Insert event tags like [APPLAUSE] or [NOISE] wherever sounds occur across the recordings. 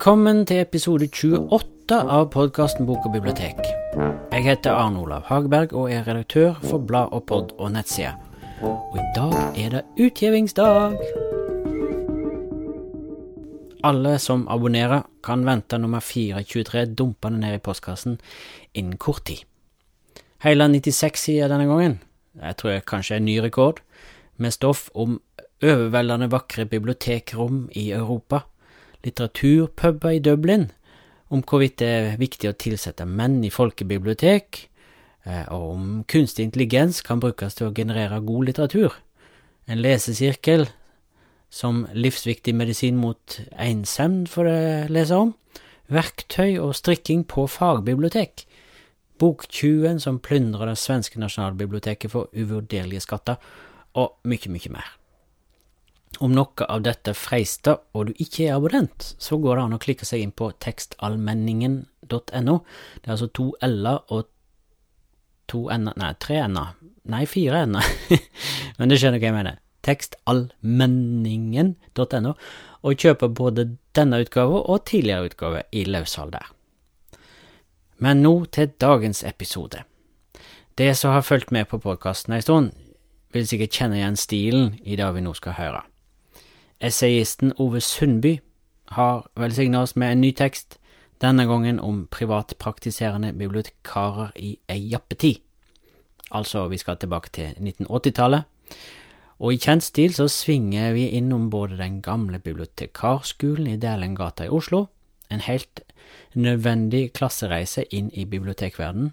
Velkommen til episode 28 av podkasten Bok og bibliotek. Jeg heter Arne Olav Hageberg og er redaktør for blad og pod og nettside. Og i dag er det utgivingsdag! Alle som abonnerer, kan vente nummer 423 dumpende ned i postkassen innen kort tid. Hele 96 sider denne gangen. Jeg tror jeg kanskje er ny rekord, med stoff om overveldende vakre bibliotekrom i Europa, litteraturpuber i Dublin, om hvorvidt det er viktig å tilsette menn i folkebibliotek, eh, og om kunstig intelligens kan brukes til å generere god litteratur, en lesesirkel som livsviktig medisin mot ensemd, får det lese om, verktøy og strikking på fagbibliotek, Boktjuven som plyndrer det svenske nasjonalbiblioteket for uvurderlige skatter, og mye, mye mer. Om noe av dette freister og du ikke er abonnent, så går det an å klikke seg inn på tekstalmenningen.no. Det er altså to l-er og to n-er Nei, tre n-er. Nei, fire n-er. [LAUGHS] Men du skjønner hva jeg mener. Tekstalmenningen.no, og kjøper både denne utgaven og tidligere utgave i løssalg der. Men nå til dagens episode. Det som har fulgt med på podkasten en stund, vil sikkert kjenne igjen stilen i det vi nå skal høre. Essayisten Ove Sundby har velsigna oss med en ny tekst, denne gangen om privatpraktiserende bibliotekarer i ei jappetid. Altså, vi skal tilbake til 1980-tallet, og i kjent stil så svinger vi innom både den gamle bibliotekarskolen i Dælengata i Oslo, en helt nødvendig klassereise inn i bibliotekverdenen,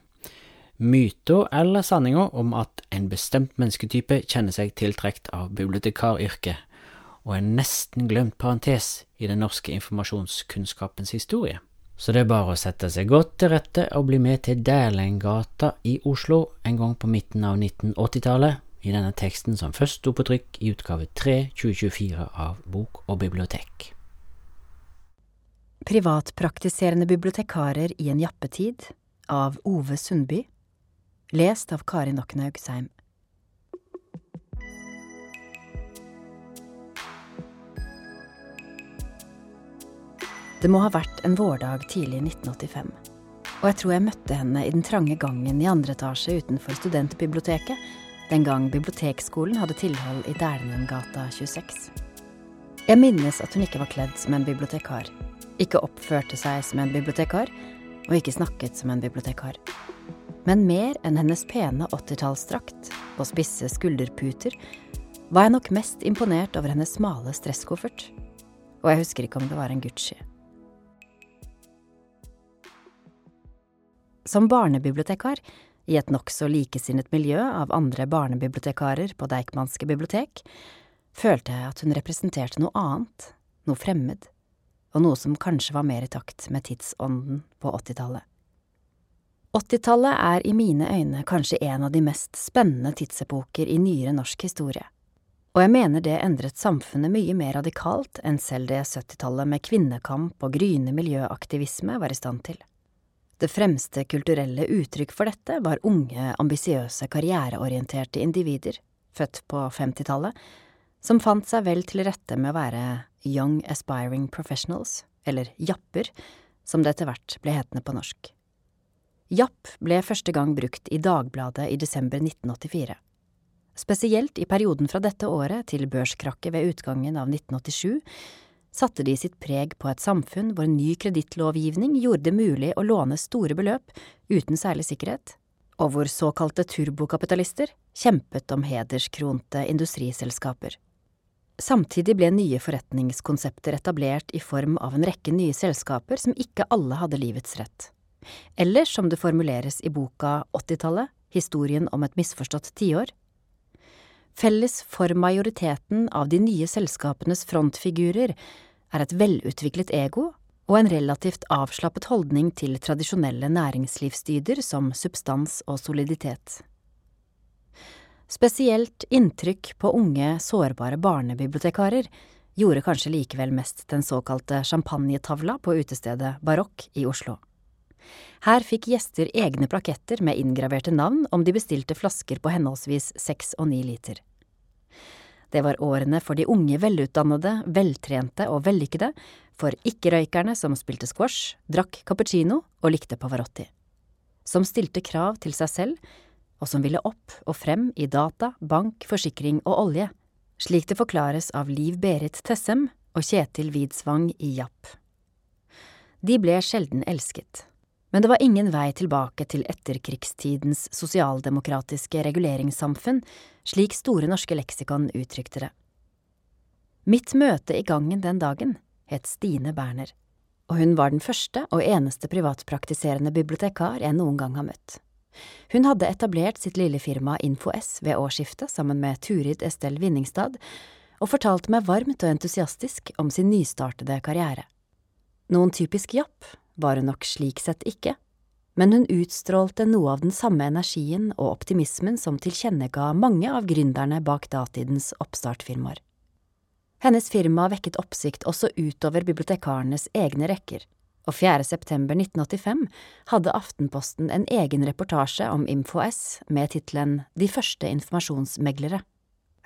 myter eller sanninger om at en bestemt mennesketype kjenner seg tiltrukket av bibliotekaryrket, og en nesten glemt parentes i den norske informasjonskunnskapens historie. Så det er bare å sette seg godt til rette og bli med til Dælengata i Oslo en gang på midten av 1980-tallet, i denne teksten som først sto på trykk i utgave 3 2024 av Bok og bibliotek. Privatpraktiserende bibliotekarer i en jappetid av Ove Sundby Lest av Kari Nokken Haugsheim Det må ha vært en vårdag tidlig i 1985, og jeg tror jeg møtte henne i den trange gangen i andre etasje utenfor studentbiblioteket, den gang bibliotekskolen hadde tilhold i Dælenengata 26. Jeg minnes at hun ikke var kledd som en bibliotekar, ikke oppførte seg som en bibliotekar, og ikke snakket som en bibliotekar. Men mer enn hennes pene åttitallsdrakt og spisse skulderputer var jeg nok mest imponert over hennes smale stresskoffert, og jeg husker ikke om det var en Gucci. Som barnebibliotekar i et nokså likesinnet miljø av andre barnebibliotekarer på Deichmanske bibliotek, følte jeg at hun representerte noe annet, noe fremmed, og noe som kanskje var mer i takt med tidsånden på åttitallet. Åttitallet er i mine øyne kanskje en av de mest spennende tidsepoker i nyere norsk historie, og jeg mener det endret samfunnet mye mer radikalt enn selv det syttitallet med kvinnekamp og gryende miljøaktivisme var i stand til. Det fremste kulturelle uttrykk for dette var unge, ambisiøse, karriereorienterte individer, født på 50-tallet, som fant seg vel til rette med å være Young Aspiring Professionals, eller japper, som det etter hvert ble hetende på norsk. Japp ble første gang brukt i Dagbladet i desember 1984. Spesielt i perioden fra dette året til børskrakket ved utgangen av 1987 satte de sitt preg på et samfunn hvor ny kredittlovgivning gjorde det mulig å låne store beløp uten særlig sikkerhet, og hvor såkalte turbokapitalister kjempet om hederskronte industriselskaper. Samtidig ble nye forretningskonsepter etablert i form av en rekke nye selskaper som ikke alle hadde livets rett. Eller som det formuleres i boka Åttitallet, historien om et misforstått tiår, Felles for majoriteten av de nye selskapenes frontfigurer er et velutviklet ego og en relativt avslappet holdning til tradisjonelle næringslivsdyder som substans og soliditet. Spesielt inntrykk på unge, sårbare barnebibliotekarer gjorde kanskje likevel mest den såkalte champagnetavla på utestedet Barokk i Oslo. Her fikk gjester egne plaketter med inngraverte navn om de bestilte flasker på henholdsvis seks og ni liter. Det var årene for de unge velutdannede, veltrente og vellykkede, For ikke-røykerne som spilte squash, drakk cappuccino og likte Pavarotti. Som stilte krav til seg selv, og som ville opp og frem i data, bank, forsikring og olje, slik det forklares av Liv Berit Tessem og Kjetil Widsvang i Japp. De ble sjelden elsket, men det var ingen vei tilbake til etterkrigstidens sosialdemokratiske reguleringssamfunn, slik Store norske leksikon uttrykte det. Mitt møte i gangen den dagen het Stine Berner, og hun var den første og eneste privatpraktiserende bibliotekar jeg noen gang har møtt. Hun hadde etablert sitt lille firma InfoS ved årsskiftet sammen med Turid Estelle Vinningstad, og fortalte meg varmt og entusiastisk om sin nystartede karriere. Noen typisk japp var hun nok slik sett ikke, men hun utstrålte noe av den samme energien og optimismen som tilkjennega mange av gründerne bak datidens oppstartfirmaer. Hennes firma vekket oppsikt også utover bibliotekarenes egne rekker og 4. september 1985 hadde Aftenposten en egen reportasje om InfoS med tittelen De første informasjonsmeglere.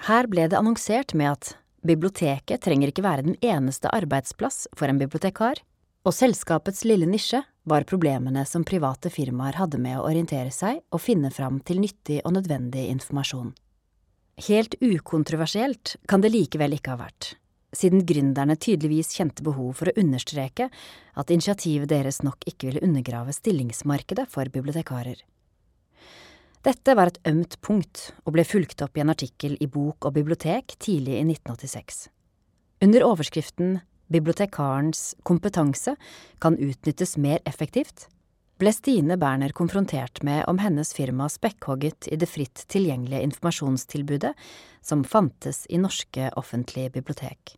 Her ble det annonsert med at biblioteket trenger ikke være den eneste arbeidsplass for en bibliotekar, og selskapets lille nisje var problemene som private firmaer hadde med å orientere seg og finne fram til nyttig og nødvendig informasjon. Helt ukontroversielt kan det likevel ikke ha vært siden gründerne tydeligvis kjente behov for å understreke at initiativet deres nok ikke ville undergrave stillingsmarkedet for bibliotekarer. Dette var et ømt punkt og ble fulgt opp i en artikkel i Bok og bibliotek tidlig i 1986. Under overskriften Bibliotekarens kompetanse kan utnyttes mer effektivt, ble Stine Berner konfrontert med om hennes firma spekkhogget i det fritt tilgjengelige informasjonstilbudet som fantes i norske offentlige bibliotek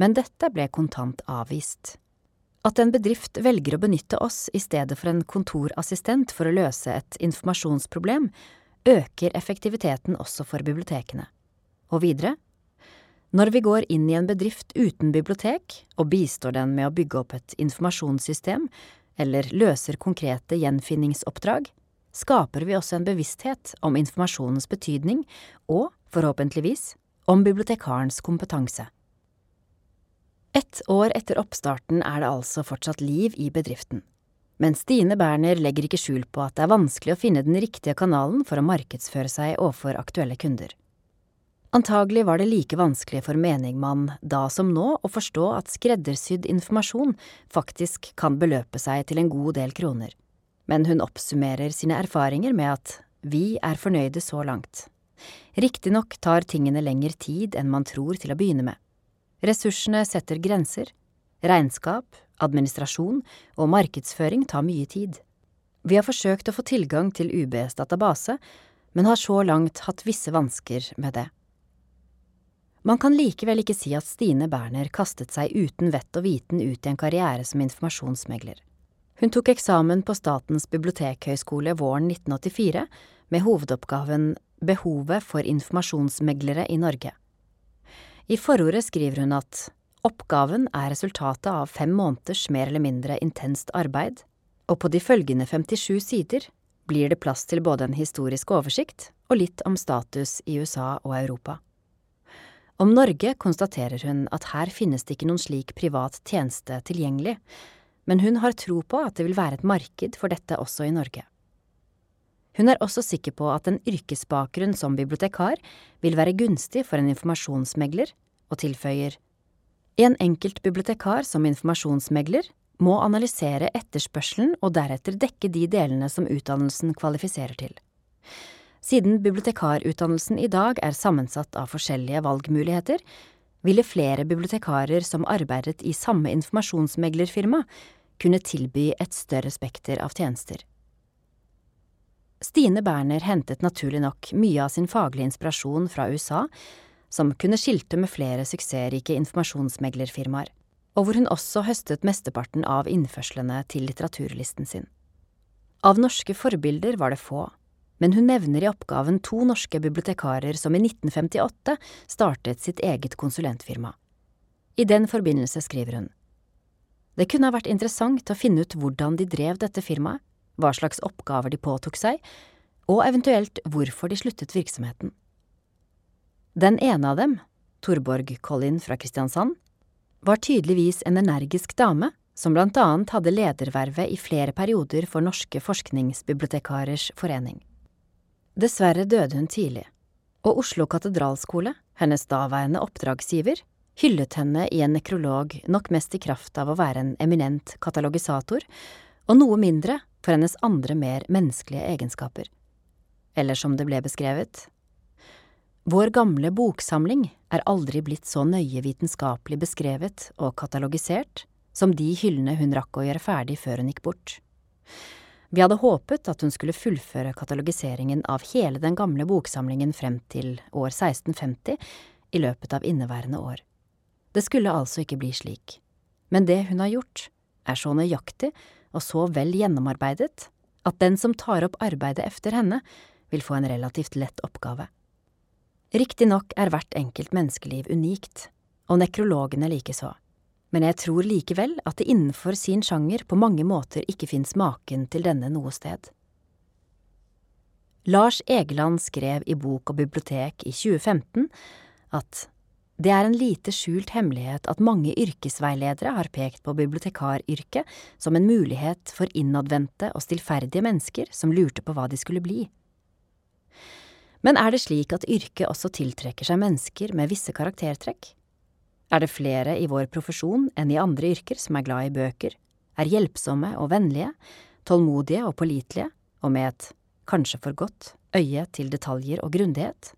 men dette ble kontant avvist. At en bedrift velger å benytte oss i stedet for en kontorassistent for å løse et informasjonsproblem, øker effektiviteten også for bibliotekene. Og videre, når vi går inn i en bedrift uten bibliotek og bistår den med å bygge opp et informasjonssystem eller løser konkrete gjenfinningsoppdrag, skaper vi også en bevissthet om informasjonens betydning og, forhåpentligvis, om bibliotekarens kompetanse. Ett år etter oppstarten er det altså fortsatt liv i bedriften. Men Stine Berner legger ikke skjul på at det er vanskelig å finne den riktige kanalen for å markedsføre seg overfor aktuelle kunder. Antagelig var det like vanskelig for menigmann da som nå å forstå at skreddersydd informasjon faktisk kan beløpe seg til en god del kroner, men hun oppsummerer sine erfaringer med at vi er fornøyde så langt. Riktignok tar tingene lengre tid enn man tror til å begynne med. Ressursene setter grenser. Regnskap, administrasjon og markedsføring tar mye tid. Vi har forsøkt å få tilgang til UBs database, men har så langt hatt visse vansker med det. Man kan likevel ikke si at Stine Berner kastet seg uten vett og viten ut i en karriere som informasjonsmegler. Hun tok eksamen på Statens bibliotekhøgskole våren 1984 med hovedoppgaven Behovet for informasjonsmeglere i Norge. I forordet skriver hun at oppgaven er resultatet av fem måneders mer eller mindre intenst arbeid, og på de følgende 57 sider blir det plass til både en historisk oversikt og litt om status i USA og Europa. Om Norge konstaterer hun at her finnes det ikke noen slik privat tjeneste tilgjengelig, men hun har tro på at det vil være et marked for dette også i Norge. Hun er også sikker på at en yrkesbakgrunn som bibliotekar vil være gunstig for en informasjonsmegler, og tilføyer En enkelt bibliotekar som informasjonsmegler må analysere etterspørselen og deretter dekke de delene som utdannelsen kvalifiserer til. Siden bibliotekarutdannelsen i dag er sammensatt av forskjellige valgmuligheter, ville flere bibliotekarer som arbeidet i samme informasjonsmeglerfirma, kunne tilby et større spekter av tjenester. Stine Berner hentet naturlig nok mye av sin faglige inspirasjon fra USA, som kunne skilte med flere suksessrike informasjonsmeglerfirmaer, og hvor hun også høstet mesteparten av innførslene til litteraturlisten sin. Av norske forbilder var det få, men hun nevner i oppgaven to norske bibliotekarer som i 1958 startet sitt eget konsulentfirma. I den forbindelse skriver hun. Det kunne ha vært interessant å finne ut hvordan de drev dette firmaet, hva slags oppgaver de påtok seg, og eventuelt hvorfor de sluttet virksomheten. Den ene av dem, Torborg Collin fra Kristiansand, var tydeligvis en energisk dame som blant annet hadde ledervervet i flere perioder for Norske forskningsbibliotekarers forening. Dessverre døde hun tidlig, og Oslo katedralskole, hennes daværende oppdragsgiver, hyllet henne i en nekrolog nok mest i kraft av å være en eminent katalogisator, og noe mindre for hennes andre mer menneskelige egenskaper. Eller som det ble beskrevet, vår gamle boksamling er aldri blitt så nøye vitenskapelig beskrevet og katalogisert som de hyllene hun rakk å gjøre ferdig før hun gikk bort. Vi hadde håpet at hun skulle fullføre katalogiseringen av hele den gamle boksamlingen frem til år 1650 i løpet av inneværende år. Det skulle altså ikke bli slik, men det hun har gjort, er så nøyaktig og så vel gjennomarbeidet at den som tar opp arbeidet efter henne, vil få en relativt lett oppgave. Riktignok er hvert enkelt menneskeliv unikt, og nekrologene likeså, men jeg tror likevel at det innenfor sin sjanger på mange måter ikke fins maken til denne noe sted. Lars Egeland skrev i Bok og bibliotek i 2015 at det er en lite skjult hemmelighet at mange yrkesveiledere har pekt på bibliotekaryrket som en mulighet for innadvendte og stillferdige mennesker som lurte på hva de skulle bli. Men er det slik at yrket også tiltrekker seg mennesker med visse karaktertrekk? Er det flere i vår profesjon enn i andre yrker som er glad i bøker, er hjelpsomme og vennlige, tålmodige og pålitelige, og med et, kanskje for godt, øye til detaljer og grundighet?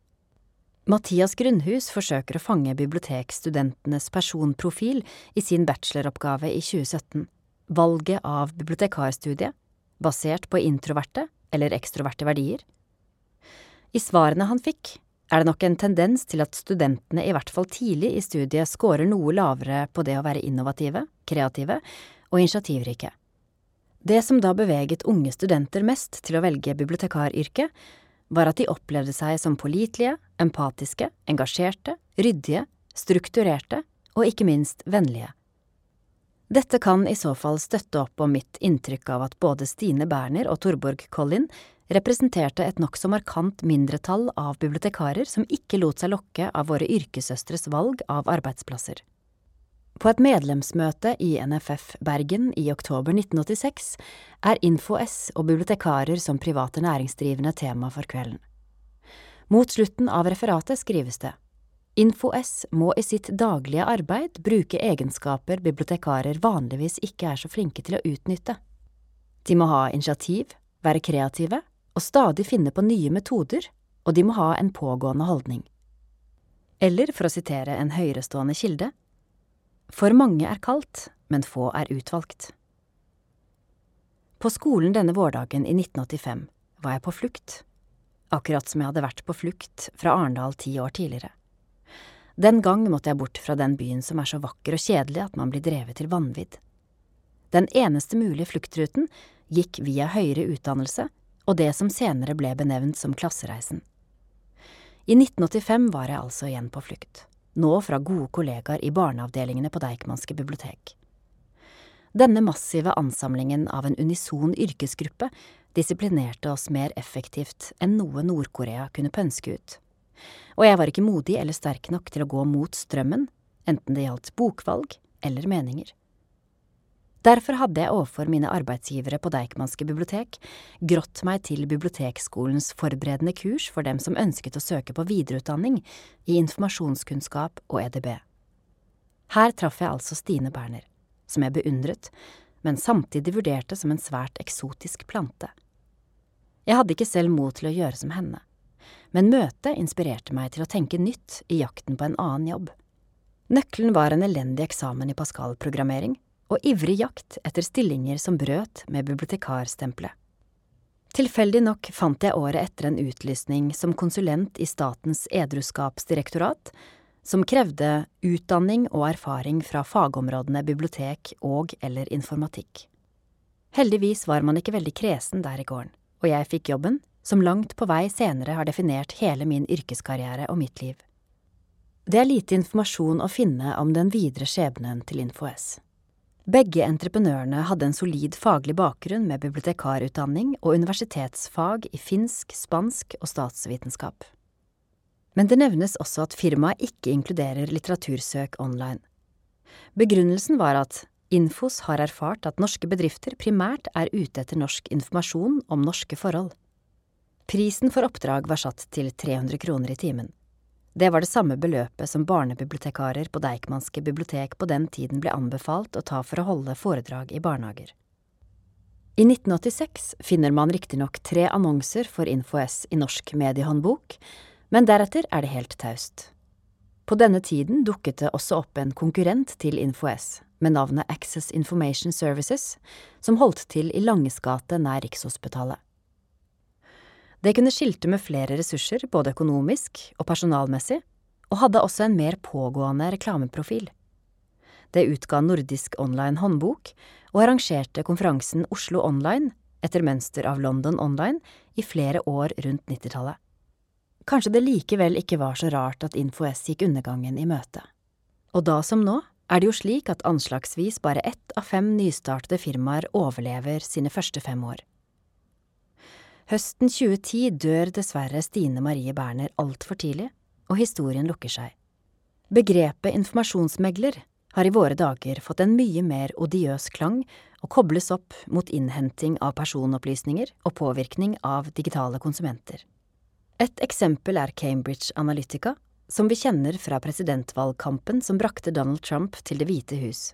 Mathias Grunnhus forsøker å fange bibliotekstudentenes personprofil i sin bacheloroppgave i 2017, Valget av bibliotekarstudiet, basert på introverte eller ekstroverte verdier, i svarene han fikk, er det nok en tendens til at studentene i hvert fall tidlig i studiet scorer noe lavere på det å være innovative, kreative og initiativrike. Det som da beveget unge studenter mest til å velge bibliotekaryrket, var at de opplevde seg som pålitelige, empatiske, engasjerte, ryddige, strukturerte og ikke minst vennlige. Dette kan i så fall støtte opp om mitt inntrykk av at både Stine Berner og Torborg Collin representerte et nokså markant mindretall av bibliotekarer som ikke lot seg lokke av våre yrkessøstres valg av arbeidsplasser. På et medlemsmøte i NFF Bergen i oktober 1986 er InfoS og bibliotekarer som private næringsdrivende tema for kvelden. Mot slutten av referatet skrives det InfoS må i sitt daglige arbeid bruke egenskaper bibliotekarer vanligvis ikke er så flinke til å utnytte. De må ha initiativ, være kreative og stadig finne på nye metoder, og de må ha en pågående holdning. Eller for å sitere en høyerestående kilde, for mange er kaldt, men få er utvalgt. På skolen denne vårdagen i 1985 var jeg på flukt, akkurat som jeg hadde vært på flukt fra Arendal ti år tidligere. Den gang måtte jeg bort fra den byen som er så vakker og kjedelig at man blir drevet til vanvidd. Den eneste mulige fluktruten gikk via høyere utdannelse og det som senere ble benevnt som klassereisen. I 1985 var jeg altså igjen på flukt, nå fra gode kollegaer i barneavdelingene på Deichmanske bibliotek. Denne massive ansamlingen av en unison yrkesgruppe disiplinerte oss mer effektivt enn noe Nord-Korea kunne pønske ut, og jeg var ikke modig eller sterk nok til å gå mot strømmen, enten det gjaldt bokvalg eller meninger. Derfor hadde jeg overfor mine arbeidsgivere på Deichmanske bibliotek grått meg til bibliotekskolens forberedende kurs for dem som ønsket å søke på videreutdanning i informasjonskunnskap og EDB. Her traff jeg altså Stine Berner, som jeg beundret, men samtidig vurderte som en svært eksotisk plante. Jeg hadde ikke selv mot til å gjøre som henne, men møtet inspirerte meg til å tenke nytt i jakten på en annen jobb. Nøkkelen var en elendig eksamen i Pascal-programmering, og ivrig jakt etter stillinger som brøt med bibliotekarstempelet. Tilfeldig nok fant jeg året etter en utlysning som konsulent i Statens edruskapsdirektorat, som krevde utdanning og erfaring fra fagområdene bibliotek og eller informatikk. Heldigvis var man ikke veldig kresen der i gården, og jeg fikk jobben, som langt på vei senere har definert hele min yrkeskarriere og mitt liv. Det er lite informasjon å finne om den videre skjebnen til InfoS. Begge entreprenørene hadde en solid faglig bakgrunn med bibliotekarutdanning og universitetsfag i finsk, spansk og statsvitenskap. Men det nevnes også at firmaet ikke inkluderer litteratursøk online. Begrunnelsen var at Infos har erfart at norske bedrifter primært er ute etter norsk informasjon om norske forhold. Prisen for oppdrag var satt til 300 kroner i timen. Det var det samme beløpet som barnebibliotekarer på Deichmanske bibliotek på den tiden ble anbefalt å ta for å holde foredrag i barnehager. I 1986 finner man riktignok tre annonser for InfoS i Norsk mediehåndbok, men deretter er det helt taust. På denne tiden dukket det også opp en konkurrent til InfoS, med navnet Access Information Services, som holdt til i Langesgate nær Rikshospitalet. Det kunne skilte med flere ressurser, både økonomisk og personalmessig, og hadde også en mer pågående reklameprofil. Det utga Nordisk online håndbok og arrangerte konferansen Oslo Online, etter mønster av London Online, i flere år rundt 90-tallet. Kanskje det likevel ikke var så rart at InfoS gikk undergangen i møte. Og da som nå er det jo slik at anslagsvis bare ett av fem nystartede firmaer overlever sine første fem år. Høsten 2010 dør dessverre Stine Marie Berner altfor tidlig, og historien lukker seg. Begrepet informasjonsmegler har i våre dager fått en mye mer odiøs klang og kobles opp mot innhenting av personopplysninger og påvirkning av digitale konsumenter. Et eksempel er Cambridge Analytica, som vi kjenner fra presidentvalgkampen som brakte Donald Trump til Det hvite hus.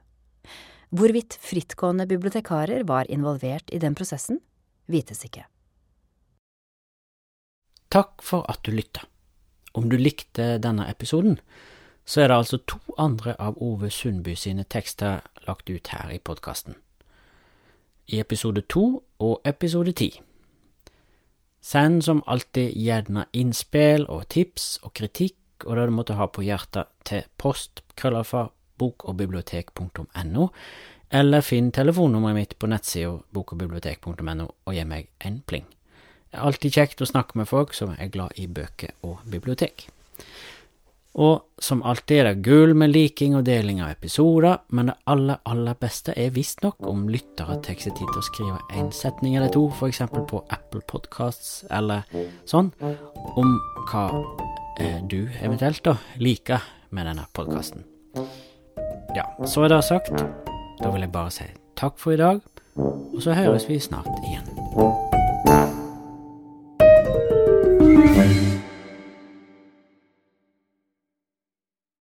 Hvorvidt frittgående bibliotekarer var involvert i den prosessen, vites ikke. Takk for at du lytta. Om du likte denne episoden, så er det altså to andre av Ove Sundby sine tekster lagt ut her i podkasten. I episode to og episode ti. Send som alltid gjerne innspill og tips og kritikk og det du måtte ha på hjertet til post krøllalfa bokogbibliotek.no, eller finn telefonnummeret mitt på nettsida bokogbibliotek.no og gi meg en pling. Det er alltid kjekt å snakke med folk som er glad i bøker og bibliotek. Og som alltid er det gull med liking og deling av episoder, men det aller, aller beste er visstnok om lyttere tar seg tid til å skrive en setning eller to, eksempel på Apple Podcasts eller sånn, om hva Eh, du eventuelt da liker med denne podkasten. Ja, så er det sagt. Da vil jeg bare si takk for i dag, og så høres vi snart igjen.